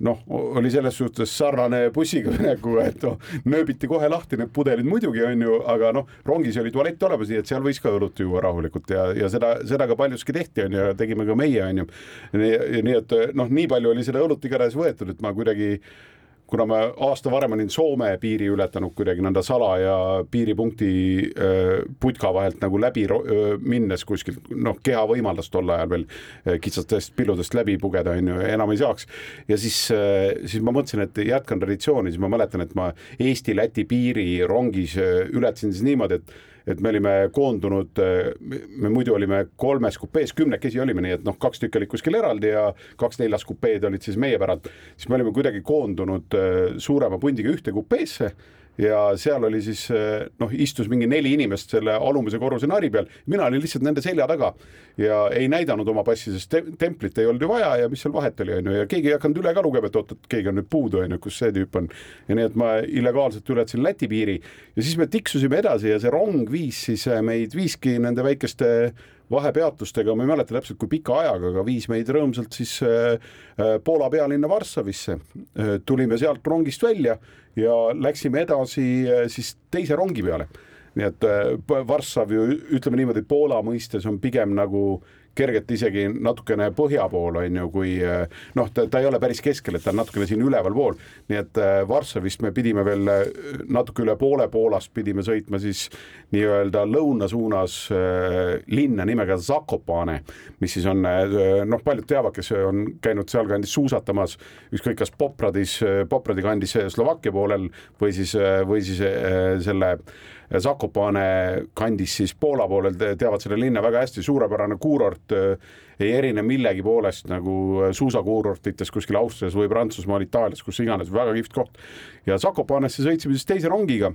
Speaker 1: noh, oli selles suhtes sarnane bussiga minekuga, et noh, nööbiti kohe lahti need pudelid muidugi on ju, aga noh, rongis oli tualett olemas, nii et seal võis ka õlut juua rahulikult ja, ja seda, seda ka paljuski tehti, on ju, tegime ka meie, on ju. nii et noh, nii palju oli seda õlut igatahes võetud, et ma kuidagi kuna ma aasta varem olin Soome piiri ületanud kuidagi nõnda salaja piiripunkti äh, putka vahelt nagu läbi äh, minnes kuskilt, noh, keha võimaldas tol ajal veel äh, kitsastest pilludest läbi pugeda, on ju, enam ei saaks. ja siis, siis ma mõtlesin, et jätkan traditsiooni, siis ma mäletan, et ma Eesti-Läti piiri rongis ületasin siis niimoodi, et et me olime koondunud, me muidu olime kolmes kupees, kümnekesi olime, nii et noh, kaks tükki olid kuskil eraldi ja kaks neljas kupeed olid siis meie päralt, siis me olime kuidagi koondunud äh, suurema pundiga ühte kupeesse ja seal oli siis eh, noh, istus mingi neli inimest selle alumise korruse nari peal, mina olin lihtsalt nende selja taga ja ei näidanud oma passi, sest te templit ei olnud ju vaja ja mis seal vahet oli, onju, ja keegi ei hakanud üle ka lugema, et oot, et keegi on nüüd puudu, onju, kus see tüüp on. ja nii, et ma illegaalselt ületasin Läti piiri. Ja siis me tiksusime edasi ja see rong viis siis eh, meid viiski nende väikeste vahepeatustega, ma ei mäleta täpselt, kui pika ajaga, aga viis meid rõõmsalt siis äh, äh, Poola pealinna Varssavisse. Äh, tulime sealt rongist välja ja läksime edasi siis teise rongi peale. nii et Varssav ju ütleme niimoodi, Poola mõistes on pigem nagu äh, kergelt isegi natukene põhja pool on ju, kui eh, noh, ta, ta ei ole päris keskel, et ta on natukene siin ülevalpool, nii et eh, Varssavist me pidime veel eh, natuke üle poole Poolast pidime sõitma siis nii-öelda lõuna suunas linna nimega Zakopane, mis siis on noh, paljud teavad, kes on käinud sealkandis suusatamas, ükskõik kas Popradis, Popradi kandis Slovakkia poolel või siis, või siis selle Zakopane kandis siis Poola poolel teavad seda linna väga hästi, suurepärane kuurort, äh, ei erine millegi poolest nagu äh, suusakuurortitest kuskil Austrias või Prantsusmaal, Itaalias, kus iganes, väga kihvt koht. ja Zakopanesse sõitsime siis teise rongiga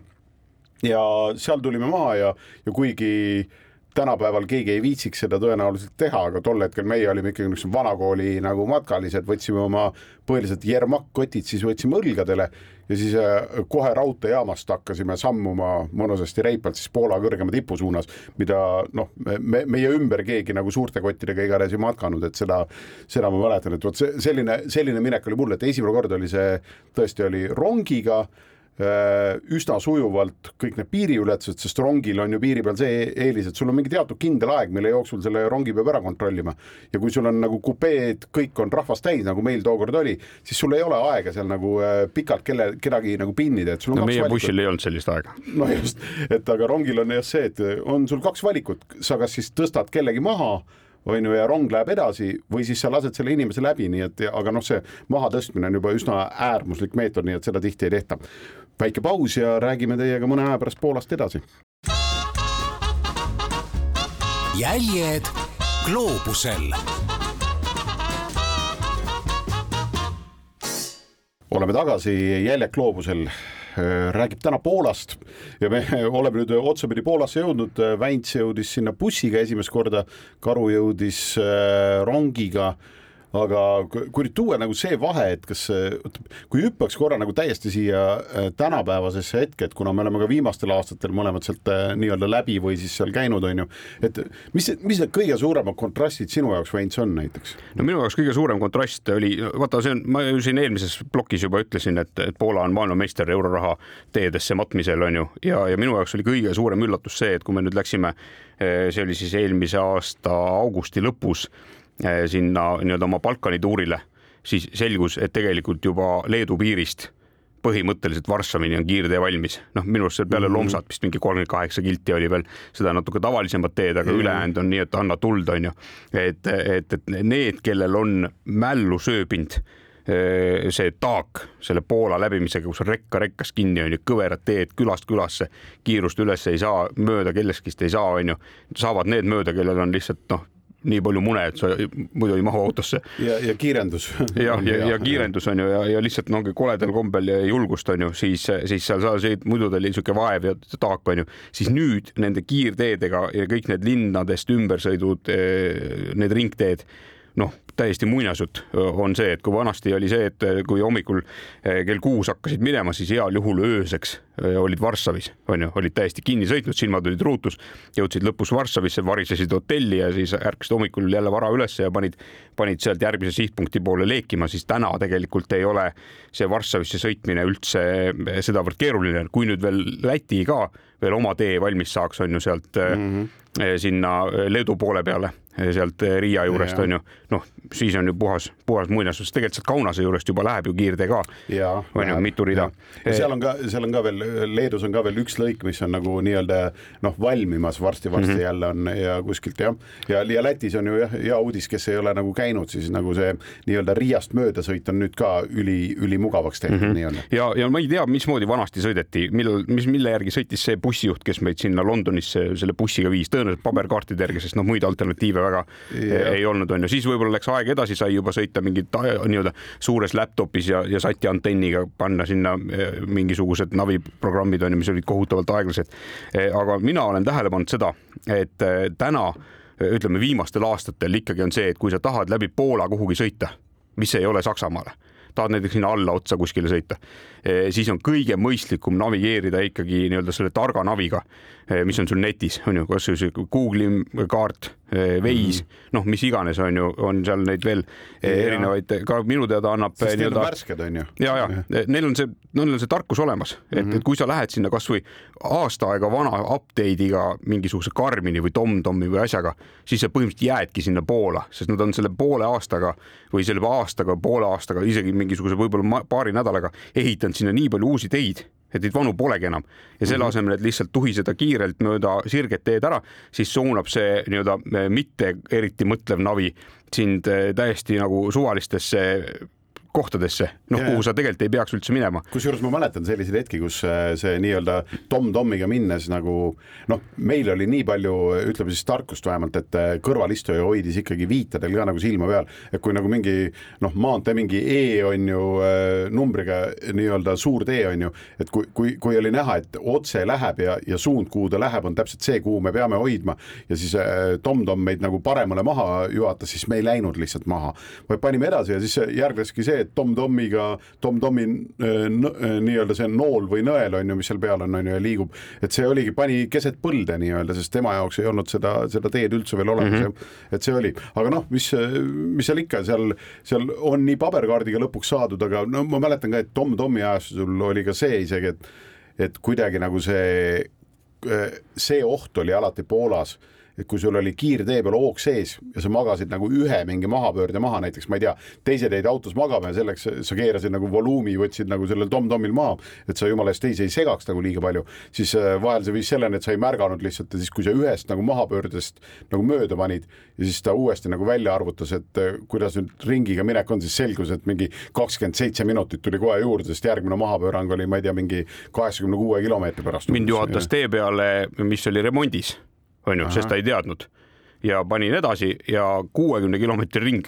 Speaker 1: ja seal tulime maha ja, ja kuigi äh, tänapäeval keegi ei viitsiks seda tõenäoliselt teha, aga tol hetkel meie olime ikkagi niisugused vanakooli nagu matkalised, võtsime oma põhiliselt Jermak-kotid, siis võtsime õlgadele ja siis äh, kohe raudteejaamast hakkasime sammuma mõnusasti reipalt siis Poola kõrgema tipu suunas, mida noh, me, meie ümber keegi nagu suurte kottidega igatahes ei matkanud, et seda, seda ma mäletan, et vot see selline, selline minek oli mul, et esimene kord oli see tõesti oli rongiga üsna sujuvalt kõik need piiriületused, sest rongil on ju piiri peal see eelis, et sul on mingi teatud kindel aeg, mille jooksul selle rongi peab ära kontrollima. ja kui sul on nagu kupeed, kõik on rahvast täis, nagu meil tookord oli, siis sul ei ole aega seal nagu äh, pikalt kelle, kedagi nagu pinnida, et sul on
Speaker 2: no, meie bussil ei olnud sellist aega.
Speaker 1: no just, et aga rongil on jah see, et on sul kaks valikut, sa kas siis tõstad kellegi maha on ju, ja rong läheb edasi või siis sa lased selle inimese läbi, nii et aga noh, see mahatõstmine on juba üsna äärmuslik meetod, nii et seda tihti ei tehta. Väike paus ja räägime teiega mõne aja pärast Poolast edasi.
Speaker 3: jäljed gloobusel.
Speaker 1: Oleme tagasi Jäljed gloobusel. Räägib täna Poolast ja me oleme nüüd otsapidi Poolasse jõudnud, Väints jõudis sinna bussiga esimest korda, Karu jõudis äh, rongiga aga kui nüüd tuua nagu see vahe, et kas, kui hüppaks korra nagu täiesti siia äh, tänapäevasesse hetke, et kuna me oleme ka viimastel aastatel mõlemad sealt äh, nii-öelda läbi või siis seal käinud, on ju, et mis, mis need kõige suuremad kontrastid sinu jaoks, Väints, on näiteks?
Speaker 2: no minu jaoks kõige suurem kontrast oli, vaata, see on, ma ju siin eelmises plokis juba ütlesin, et, et Poola on maailmameister euroraha teedesse matmisel, on ju, ja, ja minu jaoks oli kõige suurem üllatus see, et kui me nüüd läksime, äh, see oli siis eelmise aasta augusti lõpus sinna nii-öelda oma Balkani tuurile, siis selgus, et tegelikult juba Leedu piirist põhimõtteliselt Varssavini on kiirtee valmis, noh, minu arust seal peale mm -hmm. Lomsat vist mingi kolmkümmend kaheksa kilti oli veel seda natuke tavalisemat teed, aga mm -hmm. ülejäänud on nii, et anna tuld, onju. et, et, et need, kellel on mällu sööbinud eh, see taak selle Poola läbimisega, kus on rekka rekkas kinni, on ju, kõverad teed külast külasse, kiirust üles ei saa, mööda kellestki ei saa, on ju, saavad need mööda, kellel on lihtsalt noh, nii palju mune, et sa muidu ei mahu autosse.
Speaker 1: ja, ja kiirendus.
Speaker 2: jah, ja, ja, ja kiirendus on ju ja, ja lihtsalt no koledal kombel ja julgust on ju, siis, siis seal sa sõid, muidu ta oli niisugune vaev ja taak on ju, siis nüüd nende kiirteedega ja kõik need linnadest ümbersõidud, eh, need ringteed noh, täiesti muinasjutt on see, et kui vanasti oli see, et kui hommikul kell kuus hakkasid minema, siis heal juhul ööseks olid Varssavis, on ju, olid täiesti kinni sõitnud, silmad olid ruutus, jõudsid lõpus Varssavisse, varisesid hotelli ja siis ärkasid hommikul jälle vara üles ja panid, panid sealt järgmise sihtpunkti poole leekima, siis täna tegelikult ei ole see Varssavisse sõitmine üldse sedavõrd keeruline, kui nüüd veel Läti ka veel oma tee valmis saaks, on ju sealt mm -hmm. sinna Leedu poole peale sealt eh, Riia juurest on ju, noh, siis on ju puhas, puhas muinasjutt, tegelikult sealt Kaunase juurest juba läheb ju kiirtee ka.
Speaker 1: ja
Speaker 2: on ju mitu rida.
Speaker 1: ja seal on ka, seal on ka veel, Leedus on ka veel üks lõik, mis on nagu nii-öelda noh, valmimas varsti-varsti mm -hmm. jälle on ja kuskilt jah, ja, ja Lätis on ju jah, hea uudis, kes ei ole nagu käinud, siis nagu see nii-öelda Riiast möödasõit on nüüd ka üli, ülimugavaks tehtud mm -hmm. nii-öelda.
Speaker 2: ja, ja ma ei tea, mismoodi vanasti sõideti, millal, mis, mille järgi sõitis see bussijuht, kes meid sinna Londonisse selle bussiga viis, tõenäoliselt paberkaartide järgi, sest noh, muid alternatiive väga
Speaker 1: Jah.
Speaker 2: ei olnud, on ju, siis võib-olla läks aeg edasi, sai juba sõita mingit nii-öelda suures laptopis ja, ja sati antenniga panna sinna eh, mingisugused naviprogrammid on ju, mis olid kohutavalt aeglased. aga mina olen tähele pannud seda, et eh, täna eh, ütleme, viimastel aastatel ikkagi on see, et kui sa tahad läbi Poola kuhugi sõita, mis ei ole Saksamaale tahad näiteks sinna alla otsa kuskile sõita, siis on kõige mõistlikum navigeerida ikkagi nii-öelda selle targa naviga, mis on sul netis, on ju, kas see Google'i kaart, Waze mm -hmm. noh, mis iganes on ju, on seal neid veel
Speaker 1: Ja.
Speaker 2: erinevaid, ka minu teada annab
Speaker 1: sest need on värsked, on ju.
Speaker 2: ja, ja neil on see, neil on see tarkus olemas, et mm, -hmm. et kui sa lähed sinna kasvõi aasta aega vana update'iga mingisuguse Karmini või TomTomi või asjaga, siis sa põhimõtteliselt jäädki sinna Poola, sest nad on selle poole aastaga või selle aastaga, poole aastaga, isegi mingisuguse võib-olla paari nädalaga ehitanud sinna nii palju uusi teid et neid vanu polegi enam. Ja selle asemel, et lihtsalt tuhiseda kiirelt mööda sirget teed ära, siis suunab see nii-öelda mitte eriti mõtlev navi sind eh, täiesti nagu suvalistesse kohtadesse, noh
Speaker 1: Jaa.
Speaker 2: kuhu sa tegelikult ei peaks üldse minema.
Speaker 1: kusjuures ma mäletan selliseid hetki, kus äh, see nii-öelda tom-tommiga minnes nagu noh, meil oli nii palju, ütleme siis tarkust vähemalt, et äh, kõrvalistuja hoidis ikkagi viitadel ka nagu silma peal, et kui nagu mingi noh, maantee mingi E on ju äh, numbriga nii-öelda suur tee on ju, et kui, kui, kui oli näha, et otse läheb ja, ja suund, kuhu ta läheb, on täpselt see, kuhu me peame hoidma ja siis tom-tom meid nagu paremale maha juhatas, siis me ei läinud lihtsalt maha, vaid panime edasi ja siis järgneski see, et tom-tomiga, tom-tomi äh, äh, nii-öelda see nool või nõel on ju, mis seal peal on, on ju ja liigub, et see oligi, pani keset põlde nii-öelda, sest tema jaoks ei olnud seda, seda teed üldse veel olemas mm, -hmm. et see oli, aga noh, mis, mis seal ikka seal, seal on nii paberkaardiga lõpuks saadud, aga no ma mäletan ka, et tom-tomi ajastul oli ka see isegi, et et kuidagi nagu see, see oht oli alati Poolas et kui sul oli kiirtee peal hoog sees ja sa magasid nagu ühe mingi mahapöörde maha, näiteks ma ei tea, teised jäid autos magama ja selleks sa keerasid nagu volüümi, võtsid nagu sellel tom-tomil maha, et sa jumala eest teisi ei segaks nagu liiga palju, siis äh, vahel see viis selleni, et sa ei märganud lihtsalt ja siis, kui sa ühest nagu mahapöördest nagu mööda panid ja siis ta uuesti nagu välja arvutas, et äh, kuidas nüüd ringiga minek on, siis selgus, et mingi kakskümmend seitse minutit tuli kohe juurde, sest järgmine mahapöörang oli, ma ei tea, mingi kaheksakümne kuue kilomeetri pärast.
Speaker 2: mind juhatas tee peale, mis oli remondis, on ju, sest ta ei teadnud. Ja panin edasi ja kuuekümne kilomeetri ring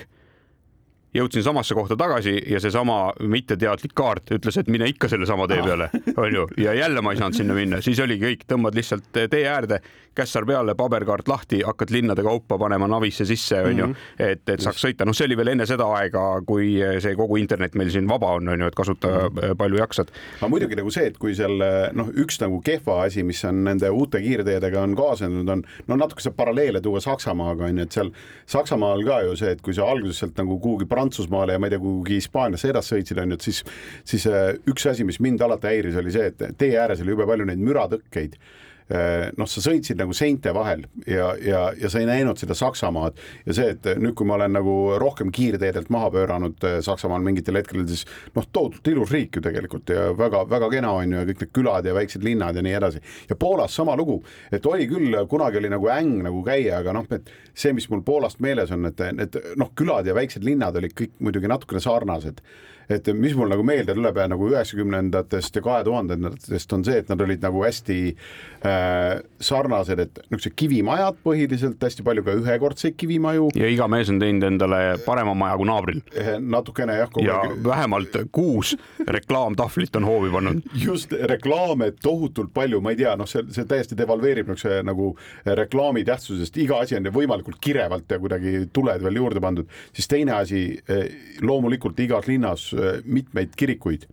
Speaker 2: jõudsin samasse kohta tagasi ja seesama mitteteadlik kaart ütles, et mine ikka sellesama tee peale, onju, ja jälle ma ei saanud sinna minna, siis oligi kõik, tõmbad lihtsalt tee äärde, kässar peale, paberkaart lahti, hakkad linnade kaupa panema navisse sisse, onju, et, et saaks sõita, noh, see oli veel enne seda aega, kui see kogu internet meil siin vaba on, onju, et kasuta palju jaksad.
Speaker 1: aga muidugi nagu see, et kui seal noh, üks nagu kehva asi, mis on nende uute kiirteedega on kaasnenud, on no natuke saab paralleele tuua Saksamaaga onju, et seal Saksamaal ka ju see, et kui sa alguses sealt nagu kuhugi Prantsusmaale ja ma ei tea, kuhugi Hispaaniasse edasi sõitsid, on ju, et siis, siis äh, üks asi, mis mind alati häiris, oli see, et tee ääres oli jube palju neid müratõkkeid noh, sa sõitsid nagu seinte vahel ja, ja, ja sa ei näinud seda Saksamaad ja see, et nüüd, kui ma olen nagu rohkem kiirteedelt maha pööranud äh, Saksamaal mingitel hetkedel, siis noh, tohutult ilus riik ju tegelikult ja väga-väga kena on ju ja kõik need külad ja väiksed linnad ja nii edasi. ja Poolas sama lugu, et oli küll, kunagi oli nagu äng nagu käia, aga noh, et see, mis mul Poolast meeles on, et need noh, külad ja väiksed linnad olid kõik muidugi natukene sarnased et mis mul nagu meelde tuleb ja nagu üheksakümnendatest ja kahe tuhandendatest on see, et nad olid nagu hästi äh, sarnased, et niisugused kivimajad põhiliselt, hästi palju ka ühekordseid kivimaju.
Speaker 2: ja iga mees on teinud endale parema maja kui naabril.
Speaker 1: natukene jah.
Speaker 2: ja aeg... vähemalt kuus reklaamtahvlit on hoovi pannud.
Speaker 1: just, reklaame tohutult palju, ma ei tea, noh, see, see täiesti devalveerib niisuguse nagu reklaami tähtsusest, iga asi on võimalikult kirevalt ja kuidagi tuled veel juurde pandud, siis teine asi, loomulikult igas linnas mitmeid kirikuid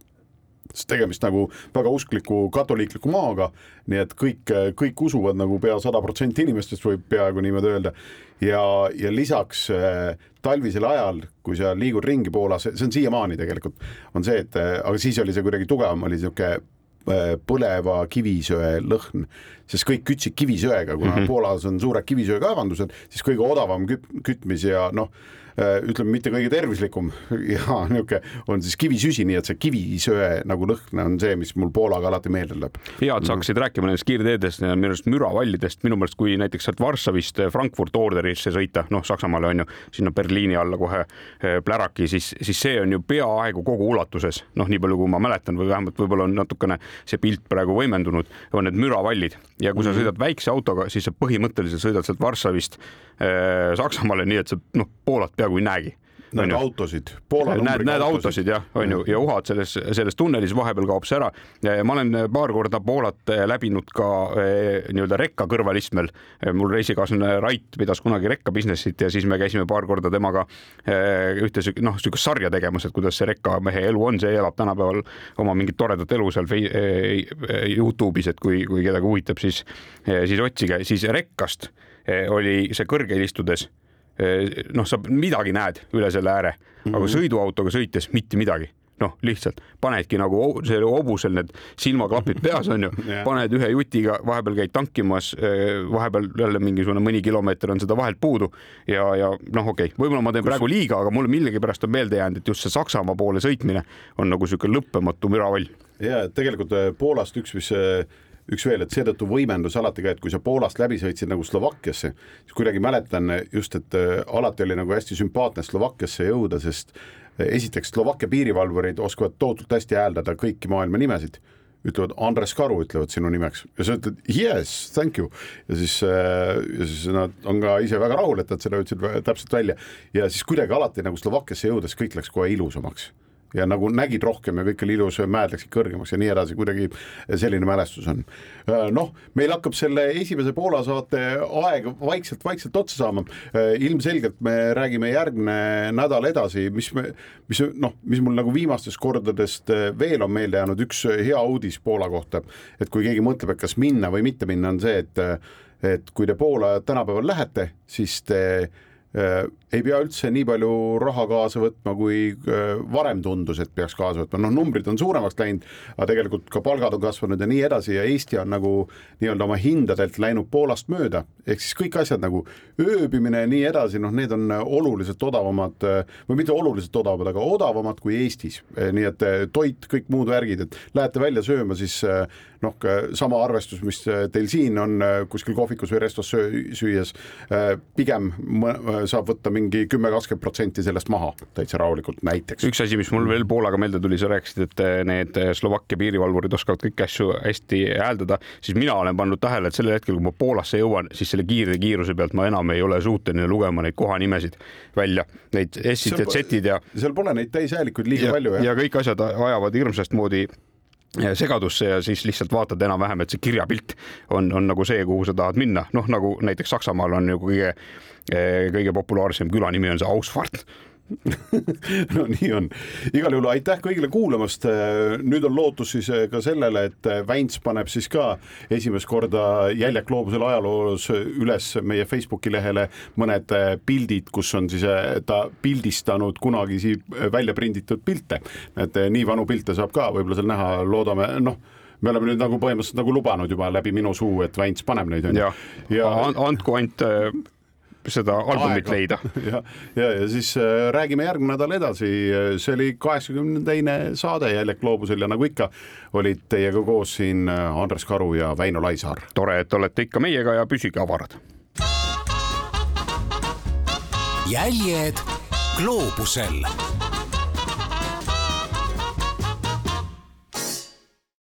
Speaker 1: sest tegemist nagu väga uskliku katoliikliku maaga, nii et kõik, kõik usuvad nagu pea sada protsenti inimestest võib peaaegu niimoodi öelda. ja, ja lisaks äh, talvisel ajal, kui sa liigud ringi Poolas, see on siiamaani tegelikult, on see, et äh, aga siis oli see kuidagi tugevam, oli niisugune äh, põleva kivisöe lõhn, sest kõik kütsid kivisöega, kuna mm -hmm. Poolas on suured kivisöekaevandused, siis kõige odavam küt-, kütmis ja noh Äh, ütleme, mitte kõige tervislikum ja niisugune on siis kivisüsi, nii et see kivisöe nagu lõhn on see, mis mul Poolaga alati meelde tuleb.
Speaker 2: hea, et sa hakkasid rääkima nendest kiirteedest ja minu arust müravallidest, minu meelest kui näiteks sealt Varssavist Frankfurt orderisse sõita, noh, Saksamaale on ju, sinna Berliini alla kohe äh, pläraki, siis, siis see on ju peaaegu kogu ulatuses, noh, nii palju, kui ma mäletan või vähemalt võib-olla on natukene see pilt praegu võimendunud, on need müravallid ja kui sa mhm. sõidad väikse autoga, siis sa põhimõtteliselt sõidad sealt Varssavist äh, Saksamaale, nii et sa noh, Poolat peaaegu ei näegi
Speaker 1: näed autosid.
Speaker 2: näed, näed autosid jah, on ju, ja uhad selles, selles tunnelis, vahepeal kaob see ära. ma olen paar korda Poolat läbinud ka eh, nii-öelda rekka kõrvalistmel. mul reisikaaslane Rait pidas kunagi rekka business'it ja siis me käisime paar korda temaga eh, ühte noh, niisugust sarja tegemas, et kuidas see rekkamehe elu on, see elab tänapäeval oma mingit toredat elu seal eh, Youtube'is, et kui, kui kedagi huvitab, siis, siis otsige, siis rekkast oli see kõrgel istudes noh, sa midagi näed üle selle ääre, aga -hmm. sõiduautoga sõites mitte midagi noh, lihtsalt panedki nagu see hobusel need silmaklapid peas onju yeah., paned ühe jutiga, vahepeal käid tankimas, vahepeal jälle mingisugune mõni kilomeeter on seda vahelt puudu ja, ja noh, okei okay., võib-olla ma teen Kus... praegu liiga, aga mulle millegipärast on meelde jäänud, et just see Saksamaa poole sõitmine on nagu sihuke lõppematu müravall.
Speaker 1: ja tegelikult Poolast üks, mis üks veel, et seetõttu võimendus alati ka, et kui sa Poolast läbi sõitsid nagu Slovakkiasse, siis kuidagi mäletan just, et äh, alati oli nagu hästi sümpaatne Slovakkiasse jõuda, sest äh, esiteks Slovakkia piirivalvurid oskavad tohutult hästi hääldada kõiki maailma nimesid. Ütlevad Andres Karu, ütlevad sinu nimeks. Ja sa ütled yes, thank you. Ja siis, äh, ja siis nad on ka ise väga rahul, et nad selle ütlesid täpselt välja. Ja siis kuidagi alati nagu Slovakkiasse jõudes kõik läks kohe ilusamaks ja nagu nägid rohkem ja kõik oli ilus, mäed läksid kõrgemaks ja nii edasi, kuidagi selline mälestus on. Äh, noh, meil hakkab selle esimese Poola saate aeg vaikselt-vaikselt otsa saama. Äh, ilmselgelt me räägime järgmine nädal edasi, mis me, mis noh, mis mul nagu viimastest kordadest äh, veel on meelde jäänud, üks hea uudis Poola kohta, et kui keegi mõtleb, et kas minna või mitte minna, on see, et et kui te Poola tänapäeval lähete, siis te ei pea üldse nii palju raha kaasa võtma, kui äh, varem tundus, et peaks kaasa võtma, noh, numbrid on suuremaks läinud, aga tegelikult ka palgad on kasvanud ja nii edasi ja Eesti on nagu nii-öelda oma hindadelt läinud Poolast mööda, ehk siis kõik asjad nagu ööbimine ja nii edasi, noh, need on oluliselt odavamad või mitte oluliselt odavamad, aga odavamad kui Eestis. nii et toit, kõik muud värgid, et lähete välja sööma, siis noh, sama arvestus, mis teil siin on kuskil kohvikus või restos süües, pigem saab võtta mingi kümme, kakskümmend protsenti sellest maha täitsa rahulikult näiteks.
Speaker 2: üks asi, mis mul veel Poolaga meelde tuli, sa rääkisid, et need Slovakkia piirivalvurid oskavad kõiki asju hästi hääldada, siis mina olen pannud tähele, et sellel hetkel, kui ma Poolasse jõuan, siis selle kiire kiiruse pealt ma enam ei ole suuteline lugema neid kohanimesid välja, neid S-id ja Z-id ja.
Speaker 1: seal pole neid täishäälikuid liiga ja, palju.
Speaker 2: ja kõik asjad ajavad hirmsast moodi segadusse ja siis lihtsalt vaatad enam-vähem, et see kirjapilt on, on nagu see, kuhu sa tahad minna, noh nagu näiteks Saksamaal on ju kõige, kõige populaarsem küla nimi on see Ausfahrt
Speaker 1: no nii on, igal juhul aitäh kõigile kuulamast. nüüd on lootus siis eh, ka sellele, et eh, Väints paneb siis ka esimest korda Jäljak gloobusel ajaloos üles meie Facebooki lehele mõned pildid, kus on siis ta pildistanud kunagisi välja prinditud pilte. et nii vanu pilte saab ka võib-olla seal näha, loodame, noh me oleme nüüd nagu põhimõtteliselt nagu lubanud juba läbi minu suu, et Väints paneb neid onju.
Speaker 2: ja, ja... andku ainult seda albumit Aega. leida.
Speaker 1: ja, ja, ja siis äh, räägime järgmine nädal edasi, see oli kaheksakümne teine saade jälle Gloobusel ja nagu ikka, olid teiega koos siin äh, Andres Karu ja Väino Laisaar.
Speaker 2: tore, et olete ikka meiega ja püsige avarad.
Speaker 3: jäljed gloobusel